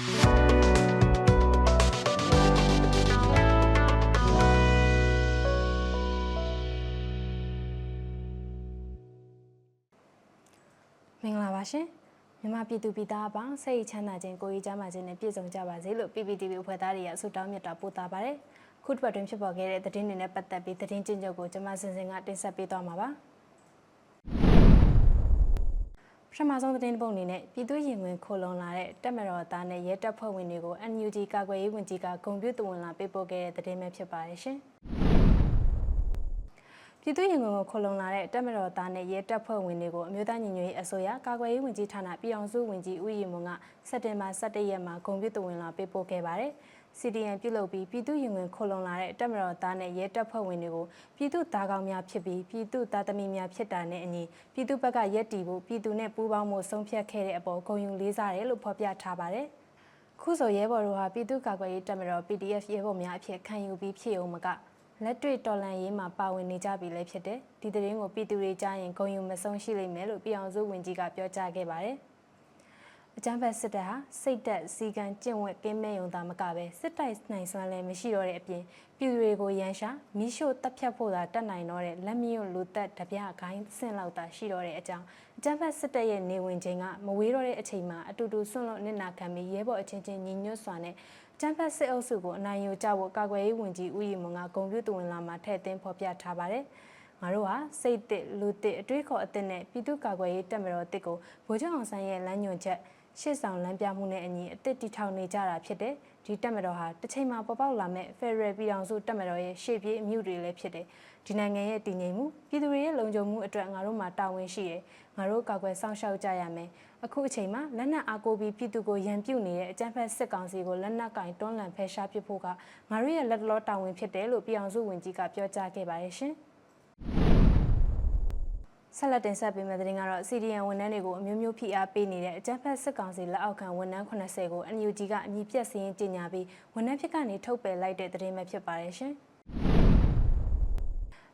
မင်္ဂလာပါရှင်မြန်မာပြည်သူပြည်သားအပေါင်းစိတ်ချမ်းသာခြင်းကိုယ်ရေးချမ်းသာခြင်းနဲ့ပြည့်စုံကြပါစေလို့ PPTV အဖွဲ့သားတွေကဆုတောင်းမြတ်တာပို့တာပါတယ်ခုတစ်ပတ်တွင်ဖြစ်ပေါ်ခဲ့တဲ့သတင်းတွေနဲ့ပတ်သက်ပြီးသတင်းကျဉ်းချုပ်ကိုကျွန်မစင်စင်ကတင်ဆက်ပေးသွားမှာပါပ ထမဆုံးသတင်းပုံအနေနဲ့ပြည်သူရင်ဝင်ခိုလုံလာတဲ့တက်မတော်သားနဲ့ရဲတပ်ဖွဲ့ဝင်တွေကို NUG ကာကွယ်ရေးဝန်ကြီးကဂုံပြုတဝန်လာပေးပို့ခဲ့တဲ့သတင်းပဲဖြစ်ပါတယ်ရှင်ပြည်သူ့ရင်ဝင်ကိုခလုံလာတဲ့တက်မတော်သားနဲ့ရဲတပ်ဖွဲ့ဝင်တွေကိုအမျိုးသားညီညွတ်ရေးအစိုးရကာကွယ်ရေးဝန်ကြီးဌာနပြည်အောင်စုဝန်ကြီးဦးရီမွန်ကစက်တင်ဘာ17ရက်မှာဂုံပြုတဝင်လာပေးပို့ခဲ့ပါတယ်။ CDN ပြုလုပ်ပြီးပြည်သူ့ရင်ဝင်ခလုံလာတဲ့တက်မတော်သားနဲ့ရဲတပ်ဖွဲ့ဝင်တွေကိုပြည်သူသားကောင်းများဖြစ်ပြီးပြည်သူသားသမီးများဖြစ်တာနဲ့အညီပြည်သူဘက်ကရက်တီဖို့ပြည်သူနဲ့ပူးပေါင်းမှုဆုံးဖြတ်ခဲ့တဲ့အပေါ်ဂုဏ်ယူလေးစားတယ်လို့ဖော်ပြထားပါတယ်။ခုဆိုရဲဘော်တို့ဟာပြည်သူ့ကာကွယ်ရေးတပ်မတော် PDF ရဲဘော်များအဖြစ်ခံယူပြီးဖြစ်အောင်မကလက်တွေ့တော်လန်ရေးမှာပါဝင်နေကြပြီလည်းဖြစ်တယ်။ဒီသတင်းကိုပြည်သူတွေကြားရင်ဂုဏ်ယူမဆုံးရှိလိမ့်မယ်လို့ပြည်အောင်စုဝန်ကြီးကပြောကြားခဲ့ပါတယ်။ အကြမ်းဖက်စစ်တပ်ဟာစိတ်သက်စီကံကျင့်ဝတ်ကင်းမဲ့ယုံသားမကပဲစစ်တိုက်နိုင်စွမ်းလည်းမရှိတော့တဲ့အပြင်ပြည်သူတွေကိုရန်ရှာမိရှို့တပ်ဖြတ်ဖို့သာတတ်နိုင်တော့တဲ့လက်မြွလူသက်တပြဂိုင်းဆင့်လောက်သာရှိတော့တဲ့အကြောင်းအကြမ်းဖက်စစ်တပ်ရဲ့နေဝင်ခြင်းကမဝေးတော့တဲ့အချိန်မှာအတူတူဆွန့်လွတ်နစ်နာခံပြီးရဲဘော်အချင်းချင်းညီညွတ်စွာနဲ့ကျန်းဖက်စစ်အုပ်စုကိုအနိုင်ယူကြဖို့ကာကွယ်ရေးဝန်ကြီးဦးရီမွန်ကဂုဏ်ပြုတဝင်လာမှာထည့်သွင်းဖော်ပြထားပါတယ်။ငါတို့ဟာစိတ်တစ်လူတစ်အတွေးခေါ်အသစ်နဲ့ပြည်သူ့ကာကွယ်ရေးတပ်မတော်တစ်ကိုဗိုလ်ချုပ်အောင်ဆန်းရဲ့လမ်းညွှန်ချက် ရှေ့ဆောင်လမ်းပြမှုနဲ့အညီအသစ်တီထောင်နေကြတာဖြစ်တယ်။ဒီတပ်မတော်ဟာတစ်ချိန်မှာပေါ်ပေါက်လာမဲ့ Federal ပြည်ထောင်စုတပ်မတော်ရဲ့ရှေ့ပြေးအမှုတွေလည်းဖြစ်တယ်။ဒီနိုင်ငံရဲ့တည်ငြိမ်မှုပြည်သူတွေရဲ့လုံခြုံမှုအတွက်ငါတို့မှာတာဝန်ရှိတယ်။ငါတို့ကာကွယ်စောင့်ရှောက်ကြရမယ်။အခုအချိန်မှာလက်နက်အားကိုပြီးပြည်သူကိုရန်ပြုတ်နေတဲ့အကြမ်းဖက်စစ်ကောင်စီကိုလက်နက်ကင်တွန်းလှန်ဖယ်ရှားပစ်ဖို့ကငါတို့ရဲ့လက်တလောတာဝန်ဖြစ်တယ်လို့ပြည်အောင်စုဝန်ကြီးကပြောကြားခဲ့ပါတယ်ရှင်။ ဆက်လက်တင်ဆက်ပေးမယ့်သတင်းကတော့ CDN ဝန်ထမ်းတွေကိုအမျိုးမျိုးဖိအားပေးနေတဲ့အကြမ်းဖက်စစ်ကောင်စီလက်အောက်ခံဝန်ထမ်း80ကို NUG ကအမည်ပြတ်စည်းရင်းကြေညာပြီးဝန်ထမ်းဖြစ်ကနေထုတ်ပယ်လိုက်တဲ့သတင်းပဲဖြစ်ပါတယ်ရှင်။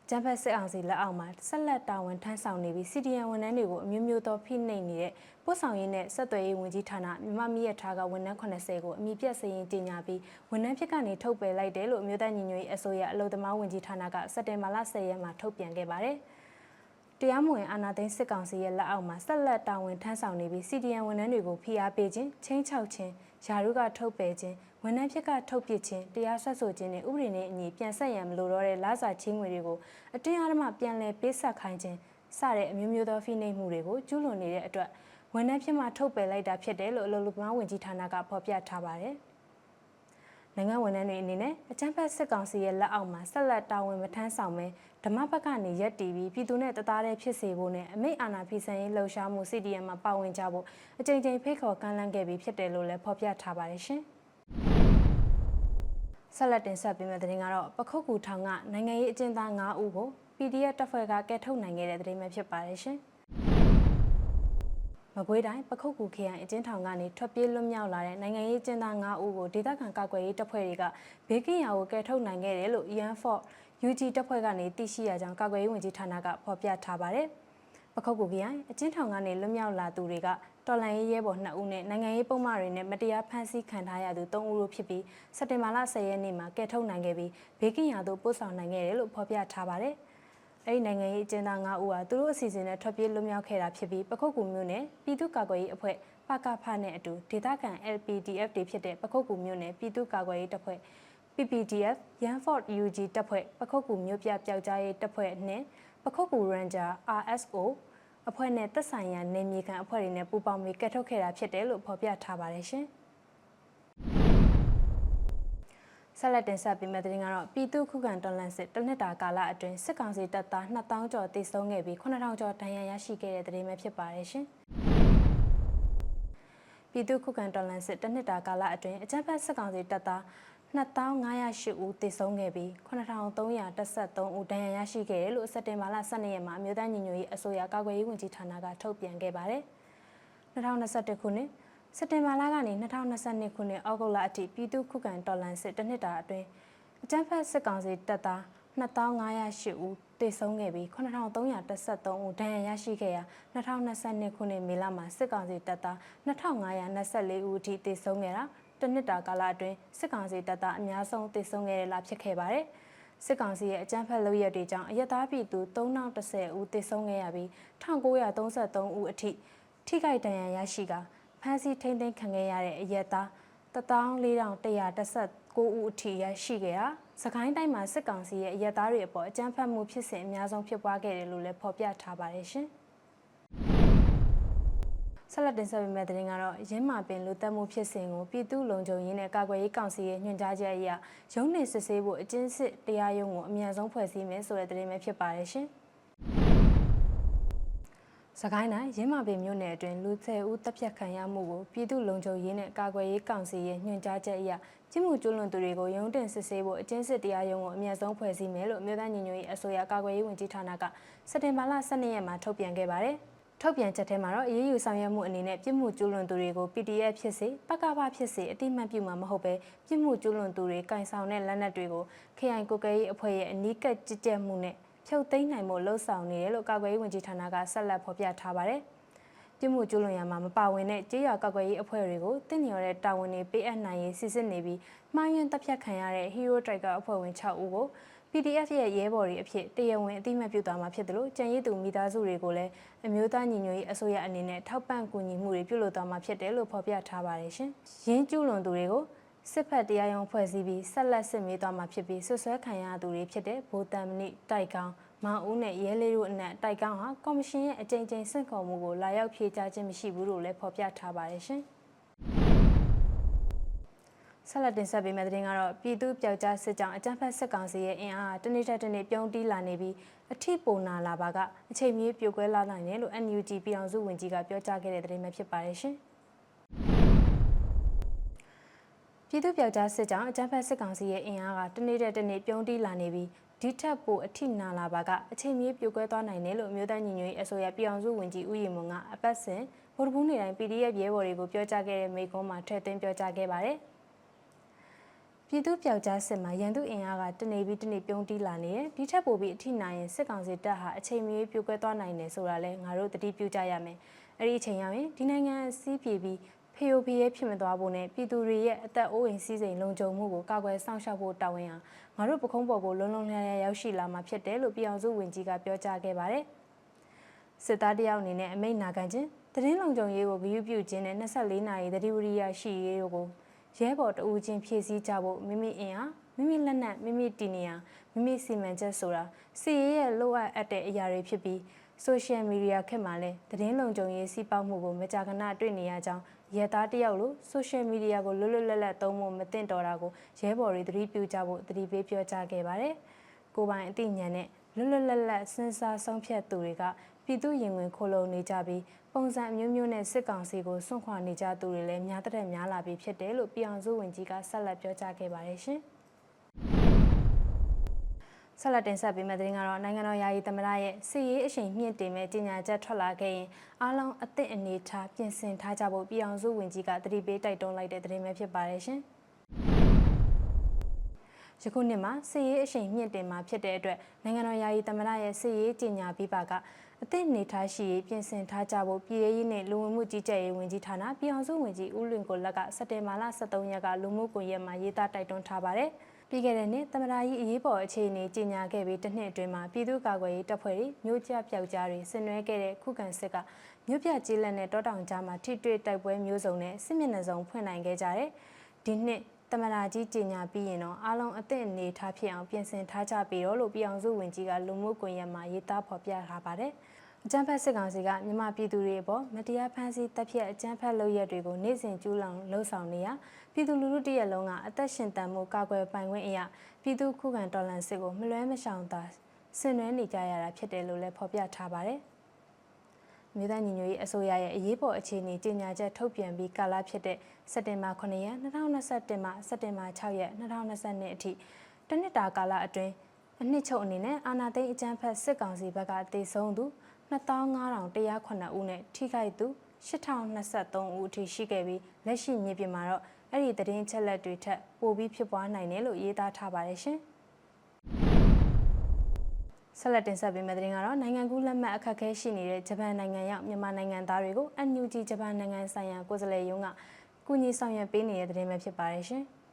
ကျန်းဖက်စစ်အောင်စီလက်အောက်မှာဆက်လက်တာဝန်ထမ်းဆောင်နေပြီး CDN ဝန်ထမ်းတွေကိုအမျိုးမျိုးသောဖိနှိပ်နေတဲ့ပို့ဆောင်ရေးနဲ့ဆက်သွယ်ရေးဝန်ကြီးဌာနမြမမီရထားကဝန်ထမ်း80ကိုအမည်ပြတ်စည်ရင်ကြေညာပြီးဝန်ထမ်းဖြစ်ကနေထုတ်ပယ်လိုက်တယ်လို့အမျိုးသားညီညွတ်ရေးအစိုးရအလုံသမားဝန်ကြီးဌာနကစက်တင်ဘာလ10ရက်မှာထုတ်ပြန်ခဲ့ပါတယ်။ တရားမဝင်အာဏာသိမ်းစစ်ကောင်စီရဲ့လက်အောက်မှာဆက်လက်တာဝန်ထမ်းဆောင်နေပြီး CDN ဝန်ထမ်းတွေကိုဖိအားပေးခြင်းချင်းချောက်ခြင်းယာရုကထုတ်ပယ်ခြင်းဝန်ထမ်းဖြစ်ကထုတ်ပစ်ခြင်းတရားစွဲဆိုခြင်းနဲ့ဥပဒေနဲ့အညီပြန်ဆက်ရန်မလိုတော့တဲ့လစာချင်းငွေတွေကိုအတင်းအဓမ္မပြန်လည်ပေးဆက်ခိုင်းခြင်းစတဲ့အမျိုးမျိုးသောဖိနှိပ်မှုတွေကိုကျူးလွန်နေတဲ့အတွက်ဝန်ထမ်းဖြစ်မှထုတ်ပယ်လိုက်တာဖြစ်တယ်လို့အလုံလုံပမားဝန်ကြီးဌာနကဖော်ပြထားပါတယ်။ နိုင်ငံဝန်ထမ်းတွေအနေနဲ့အကြမ်းဖက်စစ်ကောင်စီရဲ့လက်အောက်မှာဆက်လက်တာဝန်မထမ်းဆောင်ပဲဓမ္မဘက်ကနေရက်တီပြီးပြည်သူနဲ့တသားတည်းဖြစ်စေဖို့နဲ့အမိတ်အာဏာဖီဆန်ရေးလှုပ်ရှားမှု CDM မှာပါဝင်ကြဖို့အကြိမ်ကြိမ်ဖိတ်ခေါ်ကမ်းလှမ်းခဲ့ပြီးဖြစ်တယ်လို့လည်းဖော်ပြထားပါတယ်ရှင်။ဆက်လက်တင်ဆက်ပေးမယ့်သတင်းကတော့ပခုတ်ကူထောင်ကနိုင်ငံရေးအကျဉ်းသား9ဦးကို PDF တပ်ဖွဲ့ကကဲထုတ်နိုင်ခဲ့တဲ့သတင်းပဲဖြစ်ပါတယ်ရှင်။ မကွေးတိုင်းပခုတ်ကူခရိုင်အကျဉ်းထောင်ကနေထွက်ပြေးလွတ်မြောက်လာတဲ့နိုင်ငံရေးကျင်းသား9ဦးကိုဒေသခံကာကွယ်ရေးတပ်ဖွဲ့တွေကဘေးကင်းရာကိုကယ်ထုတ်နိုင်ခဲ့တယ်လို့ Ian Fort UG တပ်ဖွဲ့ကနေသိရှိရကြောင်းကာကွယ်ရေးဝန်ကြီးဌာနကဖော်ပြထားပါတယ်။ပခုတ်ကူခရိုင်အကျဉ်းထောင်ကနေလွတ်မြောက်လာသူတွေကတော်လန်ရေးရဲဘော်2ဦးနဲ့နိုင်ငံရေးပုံမှန်တွေနဲ့မတရားဖမ်းဆီးခံထားရသူ3ဦးတို့ဖြစ်ပြီးစက်တင်ဘာလ10ရက်နေ့မှာကယ်ထုတ်နိုင်ခဲ့ပြီးဘေးကင်းရာသို့ပို့ဆောင်နိုင်ခဲ့တယ်လို့ဖော်ပြထားပါတယ်။ အဲ့ဒီနိုင်ငံရေးအကျဉ်းသား9ဦးဟာသူတို့အစီအစဉ်နဲ့ထွက်ပြေးလွတ်မြောက်ခဲ့တာဖြစ်ပြီးပခုတ်ကူမြို့နယ်ပြည်သူ့ကာကွယ်ရေးအဖွဲ့ပကဖနဲ့အတူဒေသခံ LPDF တွေဖြစ်တဲ့ပခုတ်ကူမြို့နယ်ပြည်သူ့ကာကွယ်ရေးတပ်ဖွဲ့ PPDF Yanford UG တပ်ဖွဲ့ပခုတ်ကူမြို့ပြပျောက်ကြားရေးတပ်ဖွဲ့နှင့်ပခုတ်ကူ Ranger RSO အဖွဲ့နဲ့သက်ဆိုင်ရာနေမြေခံအဖွဲ့တွေနဲ့ပူးပေါင်းပြီးကတ်ထုတ်ခဲ့တာဖြစ်တယ်လို့ဖော်ပြထားပါတယ်ရှင်။ ဆက်လက်တင်ဆက်ပေးမယ့်သတင်းကတော့ပြည်သူ့ခုခံတော်လှန်စစ်တနစ်တာကာလအတွင်းစစ်ကောင်စီတပ်သား2000ကျော်တိစုံခဲ့ပြီး9000ကျော်ဒဏ်ရာရရှိခဲ့တဲ့သတင်းပဲဖြစ်ပါတယ်ရှင်။ပြည်သူ့ခုခံတော်လှန်စစ်တနစ်တာကာလအတွင်းအကြမ်းဖက်စစ်ကောင်စီတပ်သား2508ဦးသေဆုံးခဲ့ပြီး9313ဦးဒဏ်ရာရရှိခဲ့တယ်လို့စက်တင်ဘာလ12ရက်မှာအမျိုးသားညီညွတ်ရေးအစိုးရကာကွယ်ရေးဝန်ကြီးဌာနကထုတ်ပြန်ခဲ့ပါတယ်။2021ခုနှစ် စက်တင်ဘာလကနေ2022ခုနှစ်ဩဂုတ်လအထိပြည်သူ့ခုခံတော်လှန်စစ်တစ်နှစ်တာအတွင်းအကြမ်းဖက်စစ်ကောင်စီတပ်သား2508ဦးသေဆုံးခဲ့ပြီး9313ဦးဒဏ်ရာရရှိခဲ့ရာ2022ခုနှစ်မေလမှာစစ်ကောင်စီတပ်သား2524ဦးအထိသေဆုံးခဲ့တာတစ်နှစ်တာကာလအတွင်းစစ်ကောင်စီတပ်သားအများဆုံးသေဆုံးခဲ့တဲ့လဖြစ်ခဲ့ပါတယ်။စစ်ကောင်စီရဲ့အကြမ်းဖက်လုပ်ရက်တွေကြောင့်အရက်သားပြည်သူ3010ဦးသေဆုံးခဲ့ရပြီး1933ဦးအထိထိခိုက်ဒဏ်ရာရရှိကဖ မ်းဆီးထိန်းသိမ်းခံခဲ့ရတဲ့အရက်သား14119ဦးအထိရရှိခဲ့တာစကိုင်းတိုင်းမှာစစ်ကောင်စီရဲ့အရက်သားတွေအပေါ်အကြမ်းဖက်မှုဖြစ်စဉ်အများဆုံးဖြစ်ပွားခဲ့တယ်လို့လည်းဖော်ပြထားပါတယ်ရှင်။ဆက်လက်တင်ဆက်ပေးမယ့်သတင်းကတော့ရင်းမာပင်လူတက်မှုဖြစ်စဉ်ကိုပြည်သူ့လုံခြုံရေးနဲ့ကာကွယ်ရေးကောင်စီရဲ့ညွှန်ကြားချက်အရရုံးနေစစ်ဆေးဖို့အကျဉ်းစစ်တရားရုံးကိုအမြန်ဆုံးဖွဲ့စည်းမယ်ဆိုတဲ့သတင်းပဲဖြစ်ပါတယ်ရှင်။ စကိုင်းတိုင်းရင်းမာပင်မြို့နယ်အတွင်းလူ10ဦးတပ်ဖြတ်ခံရမှုကိုပြည်သူ့လုံခြုံရေးနဲ့ကာကွယ်ရေးကောင်စီရဲ့ညွှန်ကြားချက်အရကျမှုကျွလွန်သူတွေကိုရုံးတင်စစ်ဆေးဖို့အကျဉ်းစစ်တရားရုံးကိုအမြန်ဆုံးဖွဲ့စည်းမယ်လို့မြို့သားညီညွတ်ရေးအစိုးရကာကွယ်ရေးဝန်ကြီးဌာနကစက်တင်ဘာလ12ရက်မှာထုတ်ပြန်ခဲ့ပါတယ်။ထုတ်ပြန်ချက်ထဲမှာတော့အရေးယူဆောင်ရွက်မှုအနေနဲ့ပြစ်မှုကျူးလွန်သူတွေကို PDF ဖြစ်စေပကပဖြစ်စေအတိမတ်ပြုမှာမဟုတ်ပဲပြစ်မှုကျူးလွန်သူတွေကင်ဆောင်တဲ့လက်နက်တွေကို KI ကိုကဲရေးအဖွဲ့ရဲ့အနီးကပ်ကြည်ကြက်မှုနဲ့ ဖြုတ်သိမ်းနိုင်မှုလှုံ့ဆော်နေတယ်လို့ကာကွယ်ရေးဝန်ကြီးဌာနကဆက်လက်ဖော်ပြထားပါတယ်။ပြစ်မှုကျူးလွန်ရမှာမပါဝင်တဲ့ကြေးရွာကောက်ွယ်ရေးအဖွဲ့တွေကိုတင့်လျော်တဲ့တာဝန်တွေပေးအပ်နိုင်ရေးစစ်စစ်နေပြီးမှားယွင်းတပ်ဖြတ်ခံရတဲ့ Hero Striker အဖွဲ့ဝင်6ဦးကို PDF ရဲ့ရဲဘော်တွေအဖြစ်တရားဝင်အသိမှတ်ပြုသွားမှာဖြစ်တယ်လို့ကြံရည်သူမိသားစုတွေကိုလည်းအမျိုးသားညီညွတ်ရေးအစိုးရအနေနဲ့ထောက်ပံ့ကူညီမှုတွေပြုလုပ်သွားမှာဖြစ်တယ်လို့ဖော်ပြထားပါတယ်ရှင်။ရင်းကျူးလွန်သူတွေကို စစ်ဖက်တရားရုံးဖွဲ့စည်းပြီးဆက်လက်စစ်မေးသွားမှာဖြစ်ပြီးဆွဆွဲခံရသူတွေဖြစ်တဲ့ဗိုလ်တန်မဏိတိုက်ကောင်းမောင်ဦးနဲ့ရဲလေးတို့အနက်တိုက်ကောင်းဟာကော်မရှင်ရဲ့အကြိမ်ကြိမ်ဆင့်ခေါ်မှုကိုလာရောက်ဖြေကြားခြင်းမရှိဘူးလို့လည်းဖော်ပြထားပါတယ်ရှင်။ဆက်လက်တင်ဆက်ပေးမယ့်သတင်းကတော့ပြည်သူ့ပျောက်ကြားစစ်ကြောင်းအကြမ်းဖက်စစ်ကောင်စီရဲ့အင်အားတနေ့တက်တနေ့ပြုံးတီးလာနေပြီးအထိပုံနာလာပါကအချိန်မီပြိုကွဲလာနိုင်တယ်လို့ NUG ပြည်အောင်စုဝန်ကြီးကပြောကြားခဲ့တဲ့သတင်းပဲဖြစ်ပါတယ်ရှင်။ ပြည်သူ့ပြောက်ကြားစစ်ကြောင်းအကြမ်းဖက်စစ်ကောင်စီရဲ့အင်အားကတနေ့တဲ့တနေ့ပြုံးတီးလာနေပြီးဒီထက်ပိုအထိနာလာပါကအချိန်မြေပြိုကွဲသွားနိုင်တယ်လို့မြို့သားညီညွတ်ရေးအစိုးရပြည်အောင်စုဝန်ကြီးဦးရီမွန်ကအပတ်စဉ်ဗိုလ်တပူးနေတိုင်း PDF ရဲဘော်တွေကိုပြောကြားခဲ့တဲ့မိကုံးမှာထည့်သွင်းပြောကြားခဲ့ပါတယ်။ပြည်သူ့ပြောက်ကြားစစ်မှာရန်သူအင်အားကတနေပြီးတနေပြုံးတီးလာနေတယ်ဒီထက်ပိုပြီးအထိနာရင်စစ်ကောင်စီတပ်ဟာအချိန်မြေပြိုကွဲသွားနိုင်တယ်ဆိုတာလဲငါတို့တတိပြုကြရမယ်။အဲ့ဒီအချိန်ရောက်ရင်ဒီနိုင်ငံစီးပြေပြီး ဖီယိုဖီရဲဖြစ်မသွားဖို့နဲ့ပြည်သူတွေရဲ့အသက်အိုးအိမ်စည်းစိမ်လုံခြုံမှုကိုကာကွယ်စောင့်ရှောက်ဖို့တာဝန်ဟာငါတို့ပခုံးပေါ်ကိုလုံးလုံးလျားလျားရောက်ရှိလာမှာဖြစ်တယ်လို့ပြည်အောင်စုဝန်ကြီးကပြောကြားခဲ့ပါတယ်။စစ်သားတယောက်အနေနဲ့အမိန့်နာခံခြင်းတရင်လုံခြုံရေးကိုဂရုပြုခြင်းနဲ့24နာရီသတိဝရိယရှိရေးတို့ကိုရဲဘော်တဦးချင်းဖြည့်ဆည်းကြဖို့မိမိအင်အားမိမိလက်နက်မိမိတီနီယာမိမိစီမံချက်ဆိုတာစီရေးရဲ့လိုအပ်အပ်တဲ့အရာတွေဖြစ်ပြီးဆိုရှယ်မီဒီယာခက်မှာလည်းသတင်းလုံခြုံရေးစီးပေါက်မှုကိုမကြာခဏတွေ့နေရကြောင်း ရဲသားတယောက်လိုဆိုရှယ်မီဒီယာကိုလွတ်လွတ်လပ်လပ်သုံးဖို့မသင့်တော်တာကိုရဲဘော်တွေသတိပြုကြဖို့သတိပေးပြောကြားခဲ့ပါတယ်။ကိုပိုင်အသိဉာဏ်နဲ့လွတ်လွတ်လပ်လပ်စဉ်းစားဆုံးဖြတ်သူတွေကပြည်သူရင်ဝင်ခိုလုံနေကြပြီးပုံစံအမျိုးမျိုးနဲ့စစ်ကောင်စီကိုစွန့်ခွာနေကြသူတွေလည်းများတဲ့များလာပြီးဖြစ်တယ်လို့ပြည်အောင်စုဝန်ကြီးကဆက်လက်ပြောကြားခဲ့ပါတယ်ရှင်။ ဆက်လက်တင်ဆက်ပေးမယ့်သတင်းကတော့နိုင်ငံတော်ယာယီသမ္မတရဲ့စီရေးအရှိန်မြင့်တင်မဲ့ကြေညာချက်ထွက်လာခဲ့ရင်အားလုံးအသင့်အနေထားပြင်ဆင်ထားကြဖို့ပြည်အောင်စုဝန်ကြီးကတတိပေးတိုက်တွန်းလိုက်တဲ့သတင်းပဲဖြစ်ပါတယ်ရှင်။ယခုနှစ်မှာစီရေးအရှိန်မြင့်တင်မှာဖြစ်တဲ့အတွက်နိုင်ငံတော်ယာယီသမ္မတရဲ့စီရေးကြေညာပြီးပါကအသင့်နေထားရှိရေးပြင်ဆင်ထားကြဖို့ပြည်ရေးနဲ့လူဝင်မှုကြီးကြပ်ရေးဝန်ကြီးဌာနပြည်အောင်စုဝန်ကြီးဦးလွင်ကိုလက်ကစက်တင်ဘာလ23ရက်ကလူမှုကွန်ရက်မှာရေးသားတိုက်တွန်းထားပါတယ်။ ပြီးခဲ့တဲ့နှစ်သမ္မတကြီးအရေးပေါ်အခြေအနေကြီးညာခဲ့ပြီးတစ်နှစ်အတွင်းမှာပြည်သူ့ကာကွယ်ရေးတပ်ဖွဲ့တွေမြို့ကျပျောက်ကြားတွေဆင်နွှဲခဲ့တဲ့ခုခံစစ်ကမြို့ပြကြီးလက်နဲ့တောတောင်ကြားမှာထိတွေ့တိုက်ပွဲမျိုးစုံနဲ့စစ်မျက်နှာစုံဖွင့်နိုင်ခဲ့ကြတဲ့ဒီနှစ်သမရာကြီးကြီးညာပြီးရင်တော့အားလုံးအသင့်အနေထားဖြစ်အောင်ပြင်ဆင်ထားကြပြီးတော့လို့ပြည်အောင်စုဝင်ကြီးကလူမှုကွန်ရက်မှာရေးသားဖော်ပြထားပါတယ်။အကြမ်းဖက်စစ်ကောင်စီကမြန်မာပြည်သူတွေအပေါ်မတရားဖမ်းဆီးတပ်ဖြတ်အကြမ်းဖက်လုပ်ရက်တွေကိုနေ့စဉ်ကျူးလွန်လှုံ့ဆော်နေရ ပြည်သူလူထုတရက်လုံးကအသက်ရှင်တန်မှုကာကွယ်ပိုင်ခွင့်အရာပြည်သူခုခံတော်လှန်စစ်ကိုမလွဲမရှောင်သာဆင်နွှဲနေကြရတာဖြစ်တယ်လို့လည်းဖော်ပြထားပါတယ်။မြေသားညီညွတ်ရေးအစိုးရရဲ့အရေးပေါ်အခြေအနေကြေညာချက်ထုတ်ပြန်ပြီးကာလဖြစ်တဲ့စက်တင်ဘာ9ရက်2021မှစက်တင်ဘာ6ရက်2022အထိတနစ်တာကာလအတွင်းအနှစ်ချုပ်အနေနဲ့အာနာသိန်းအကြမ်းဖက်စစ်ကောင်စီဘက်ကတေဆုံးသူ25,109ဦးနဲ့ထိခိုက်သူ8,023ဦးအထိရှိခဲ့ပြီးလက်ရှိမြေပြင်မှာတော့ အဲ့ဒီသတင်းချက်လက်တွေထက်ပိုပြီးဖြစ်ပွားနိုင်တယ်လို့ရေးသားထားပါတယ်ရှင်။ဆက်လက်တင်ဆက်ပေးမယ့်သတင်းကတော့နိုင်ငံကူးလက်မှတ်အခက်အခဲရှိနေတဲ့ဂျပန်နိုင်ငံရောက်မြန်မာနိုင်ငံသားတွေကို NUG ဂျပန်နိုင်ငံဆိုင်ရာကိုယ်စားလှယ်ရုံးကကူညီဆောင်ရွက်ပေးနေတဲ့သတင်းပဲဖြစ်ပါတယ်ရှင်။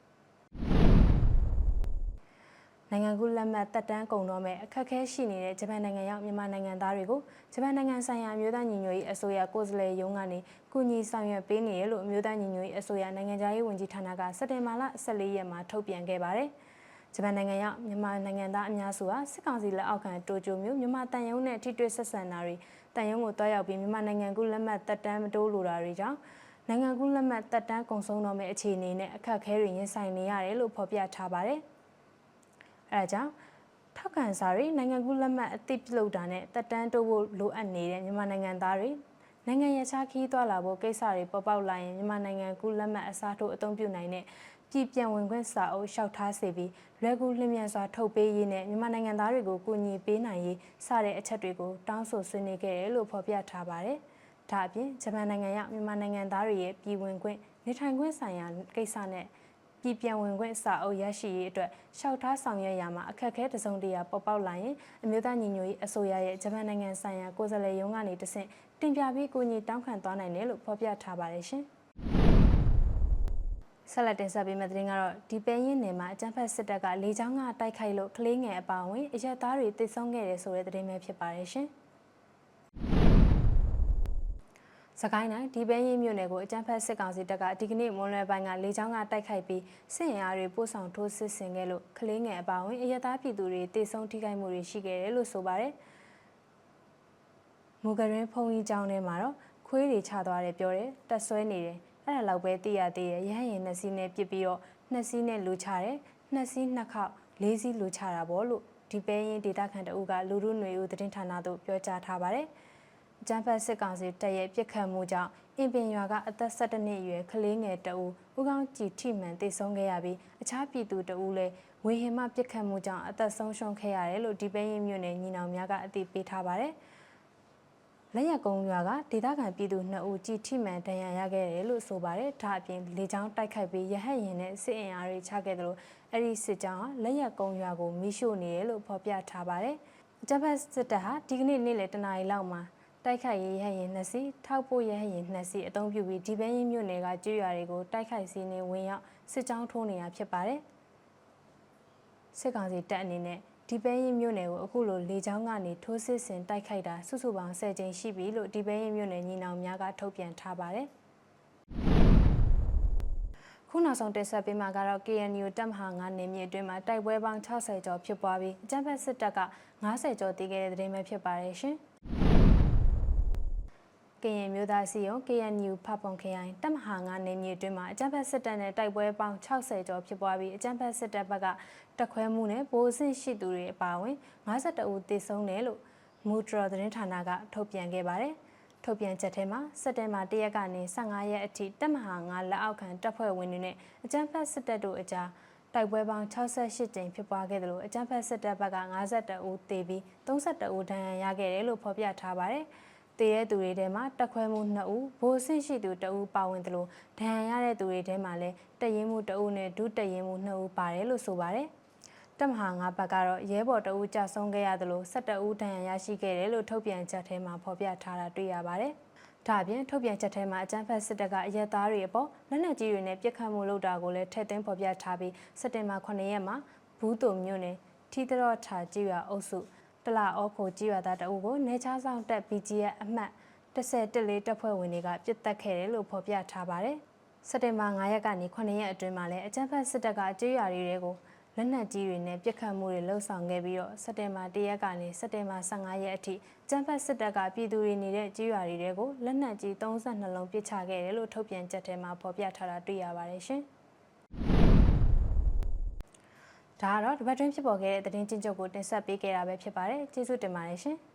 နိုင်ငံကူးလက်မှတ်တက်တန်းကုန်တော့မဲ့အခက်အခဲရှိနေတဲ့ဂျပန်နိုင်ငံရောက်မြန်မာနိုင်ငံသားတွေကိုဂျပန်နိုင်ငံဆိုင်ရာအမျိုးသားညီညွတ်ရေးအစိုးရကိုယ်စားလှယ်ရုံးကနေကူညီဆောင်ရွက်ပေးနေရလို့အမျိုးသားညီညွတ်ရေးအစိုးရနိုင်ငံသားရေးဝန်ကြီးဌာနကစက်တင်ဘာလ14ရက်မှာထုတ်ပြန်ခဲ့ပါတယ်။ဂျပန်နိုင်ငံရောက်မြန်မာနိုင်ငံသားအများစုဟာစစ်ကောင်စီလက်အောက်ခံတိုကျိုမြို့မြန်မာတန်ယုံနဲ့ထိတွေ့ဆက်ဆံတာတွေတန်ယုံကိုတွားရောက်ပြီးမြန်မာနိုင်ငံကူလက်မှတ်တက်တန်းမတိုးလိုတာတွေကြောင့်နိုင်ငံကူလက်မှတ်တက်တန်းကုန်ဆုံးတော့မယ့်အခြေအနေနဲ့အခက်အခဲတွေရင်ဆိုင်နေရတယ်လို့ဖော်ပြထားပါတယ်။ အဲဒါကြောင့်ထောက်ခံစာတွေနိုင်ငံကူလက်မှတ်အသစ်ပြုလုပ်တာနဲ့တက်တန်းတိုးဖို့လိုအပ်နေတဲ့မြန်မာနိုင်ငံသားတွေနိုင်ငံရခြားခီးသွားလာဖို့ကိစ္စတွေပေါ်ပေါက်လာရင်မြန်မာနိုင်ငံကူလက်မှတ်အစားထိုးအသုံးပြုနိုင်တဲ့ပြည်ပြန်ဝင်ခွင့်စာအုပ်လျှောက်ထားစေပြီးလွယ်ကူလျင်မြန်စွာထုတ်ပေးရေးနဲ့မြန်မာနိုင်ငံသားတွေကိုကူညီပေးနိုင်ရေးစတဲ့အချက်တွေကိုတောင်းဆိုဆွေးနွေးခဲ့တယ်လို့ဖော်ပြထားပါတယ်။ဒါအပြင်ဂျပန်နိုင်ငံရောက်မြန်မာနိုင်ငံသားတွေရဲ့ပြည်ဝင်ခွင့်နေထိုင်ခွင့်ဆိုင်ရာကိစ္စနဲ့ ပြည်ပြန်ဝင်ခွင့်စာအုပ်ရရှိရေးအတွက်ရှောက်ထားဆောင်ရွက်ရမှာအခက်အခဲတစုံတရာပေါ်ပေါက်လာရင်အမျိုးသားညီညွတ်ရေးအစိုးရရဲ့ဂျပန်နိုင်ငံဆိုင်ရာကိုယ်စားလှယ်ရုံးကနေတဆင့်တင်ပြပြီးကူညီတောင်းခံသွားနိုင်တယ်လို့ဖော်ပြထားပါတယ်ရှင်။ဆက်လက်တင်ဆက်ပေးမယ့်သတင်းကတော့ဒီပဲရင်နယ်မှာအကြမ်းဖက်စစ်တပ်ကလေကြောင်းကတိုက်ခိုက်လို့ကလေးငယ်အပါအဝင်အရက်သားတွေတိတ်ဆုံးခဲ့တယ်ဆိုတဲ့သတင်းပဲဖြစ်ပါတယ်ရှင်။ စကိုင်းတိုင်းဒီပဲရင်မြို့နယ်ကိုအကြမ်းဖက်စစ်ကောင်စီတပ်ကဒီကနေ့မွန်လွယ်ပိုင်းကလေကြောင်းကတိုက်ခိုက်ပြီးစစ်ရင်အားတွေပို့ဆောင်ထိုးစစ်ဆင်ခဲ့လို့ကလေးငယ်အပါအဝင်အရက်သားပြည်သူတွေတိတ်ဆုံးထိခိုက်မှုတွေရှိခဲ့တယ်လို့ဆိုပါတယ်။မူကရင်ဖုံကြီးကျောင်းထဲမှာတော့ခွေးတွေချသွားတယ်ပြောတယ်တက်ဆွဲနေတယ်အဲ့ဒါလောက်ပဲသိရသေးတယ်ရဟရင်နှစ်စီးနဲ့ပြစ်ပြီးတော့နှစ်စီးနဲ့လူချတယ်နှစ်စီးနှစ်ခေါက်လေးစီးလူချတာပေါ့လို့ဒီပဲရင်ဒေတာခန်တအုပ်ကလူလူຫນွေဦးသတင်းဌာနသို့ပြောကြားထားပါတယ်။ ကျန်းဖတ်စစ်ကောင်စီတပ်ရဲ့ပြစ်ခတ်မှုကြောင့်အင်ပင်ရွာကအသက်17နှစ်အရွယ်ကလေးငယ်တအူဦးကောင်းကြည်ထိမှန်တေဆုံးခဲ့ရပြီးအခြားပြည်သူတအူလည်းဝေဟင်မှပြစ်ခတ်မှုကြောင့်အသက်ဆုံးရှုံးခဲ့ရတယ်လို့ဒီပဲရင်မြို့နယ်ညီနောင်များကအသိပေးထားပါတယ်။လက်ရကုန်းရွာကဒေသခံပြည်သူ2ဦးကြီးထိမှန်ဒဏ်ရာရခဲ့တယ်လို့ဆိုပါတယ်။ဒါအပြင်လေကြောင်းတိုက်ခိုက်ပြီးရဟတ်ရင်နဲ့စစ်အင်အားတွေချခဲ့တယ်လို့အဲ့ဒီစစ်ကြောင်းဟာလက်ရကုန်းရွာကိုမိရှို့နေတယ်လို့ဖော်ပြထားပါတယ်။အကြမ်းဖက်စစ်တပ်ဟာဒီကနေ့နေ့လယ်တနာရီလောက်မှာ တိုက်ခိုက်ရေးရဟရင်နှစ်စီးထောက်ပို့ရဟရင်နှစ်စီးအုံပြုပြီးဒီဘဲရင်မြို့နယ်ကကျွရွာတွေကိုတိုက်ခိုက်စီးနေဝင်ရောက်စစ်ကြောင်းထိုးနေတာဖြစ်ပါတယ်။စစ်ကောင်စီတပ်အနေနဲ့ဒီပဲရင်မြို့နယ်ကိုအခုလိုလေကြောင်းကနေထိုးစစ်ဆင်တိုက်ခိုက်တာစုစုပေါင်း10ကြိမ်ရှိပြီလို့ဒီပဲရင်မြို့နယ်ညီနောင်များကထုတ်ပြန်ထားပါတယ်။ခုနောက်ဆုံးတင်ဆက်ပေးမှာကတော့ KNU တပ်မဟာ9နေမြေအတွင်းမှာတိုက်ပွဲပေါင်း60ကျော်ဖြစ်ပွားပြီးအကြမ်းဖက်စစ်တပ်က90ကျော်တည်ခဲ့တဲ့တဲ့တင်ပဲဖြစ်ပါတယ်ရှင်။ ကရင်မျိုးသားစီယုံ KNU ဖပုံခရိုင်တပ်မဟာ9နေမြေအတွင်းမှာအကြမ်းဖက်စစ်တပ်နဲ့တိုက်ပွဲပေါင်း60ကျော်ဖြစ်ပွားပြီးအကြမ်းဖက်စစ်တပ်ဘက်ကတက်ခွဲမှုနဲ့ဗိုလ်အဆင့်ရှိသူတွေအပါအဝင်52ဦးသေဆုံးတယ်လို့မူထရသတင်းဌာနကထုတ်ပြန်ခဲ့ပါတယ်။ထုတ်ပြန်ချက်ထဲမှာစက်တင်ဘာ1ရက်ကနေ15ရက်အထိတပ်မဟာ9လက်အောက်ခံတပ်ဖွဲ့ဝင်တွေနဲ့အကြမ်းဖက်စစ်တပ်တို့အကြားတိုက်ပွဲပေါင်း68ကြိမ်ဖြစ်ပွားခဲ့တယ်လို့အကြမ်းဖက်စစ်တပ်ဘက်က52ဦးသေပြီး32ဦးဒဏ်ရာရခဲ့တယ်လို့ဖော်ပြထားပါတယ်။ တည်တဲ့သူတွေထဲမှာတက်ခွဲမှု2ဦးဘိုးဆင့်ရှိသူ2ဦးပါဝင်တယ်လို့ဒဏ်ရာရတဲ့သူတွေထဲမှာလည်းတရင်မှု2ဦးနဲ့ဒုတရင်မှု2ဦးပါတယ်လို့ဆိုပါတယ်တမဟာ၅ဘက်ကတော့ရဲဘော်တအူးကြဆုံးခဲ့ရတယ်လို့17ဦးဒဏ်ရာရရှိခဲ့တယ်လို့ထုတ်ပြန်ချက်ထဲမှာဖော်ပြထားတာတွေ့ရပါတယ်။ဒါအပြင်ထုတ်ပြန်ချက်ထဲမှာအကြမ်းဖက်စစ်တပ်ကအရက်သားတွေအပေါ်လက်နက်ကြီးတွေနဲ့ပြစ်ခတ်မှုလုပ်တာကိုလည်းထည့်သွင်းဖော်ပြထားပြီးစက်တင်ဘာ9ရက်မှာဘူးတုံမြို့နယ်ထီတရော့ထာကြီးရွာအုပ်စု တလာအောခိုကြီးရွာသားတအုပ်ကိုနေချားဆောင်တက် BGF အမှတ်1014တပ်ဖွဲ့ဝင်တွေကပြစ်တက်ခဲ့တယ်လို့ဖော်ပြထားပါတယ်။စက်တင်ဘာ9ရက်ကနေ9ရက်အတွင်းမှာလည်းအကြမ်းဖက်စစ်တပ်ကကြေးရွာတွေကိုလက်နက်ကြီးတွေနဲ့ပစ်ခတ်မှုတွေလှုပ်ဆောင်ခဲ့ပြီးတော့စက်တင်ဘာ1ရက်ကနေစက်တင်ဘာ15ရက်အထိကျန်းဖက်စစ်တပ်ကပြည်သူတွေနေတဲ့ကြေးရွာတွေကိုလက်နက်ကြီး32လုံးပစ်ချခဲ့တယ်လို့ထုတ်ပြန်ချက်ထဲမှာဖော်ပြထားတာတွေ့ရပါတယ်ရှင်။ ဒါကတော့ဒီဘက်တွင်းဖြစ်ပေါ်ခဲ့တဲ့သတင်းချင်းချုပ်ကိုတင်ဆက်ပေးခဲ့တာပဲဖြစ်ပါတယ်ကျေးဇူးတင်ပါတယ်ရှင်။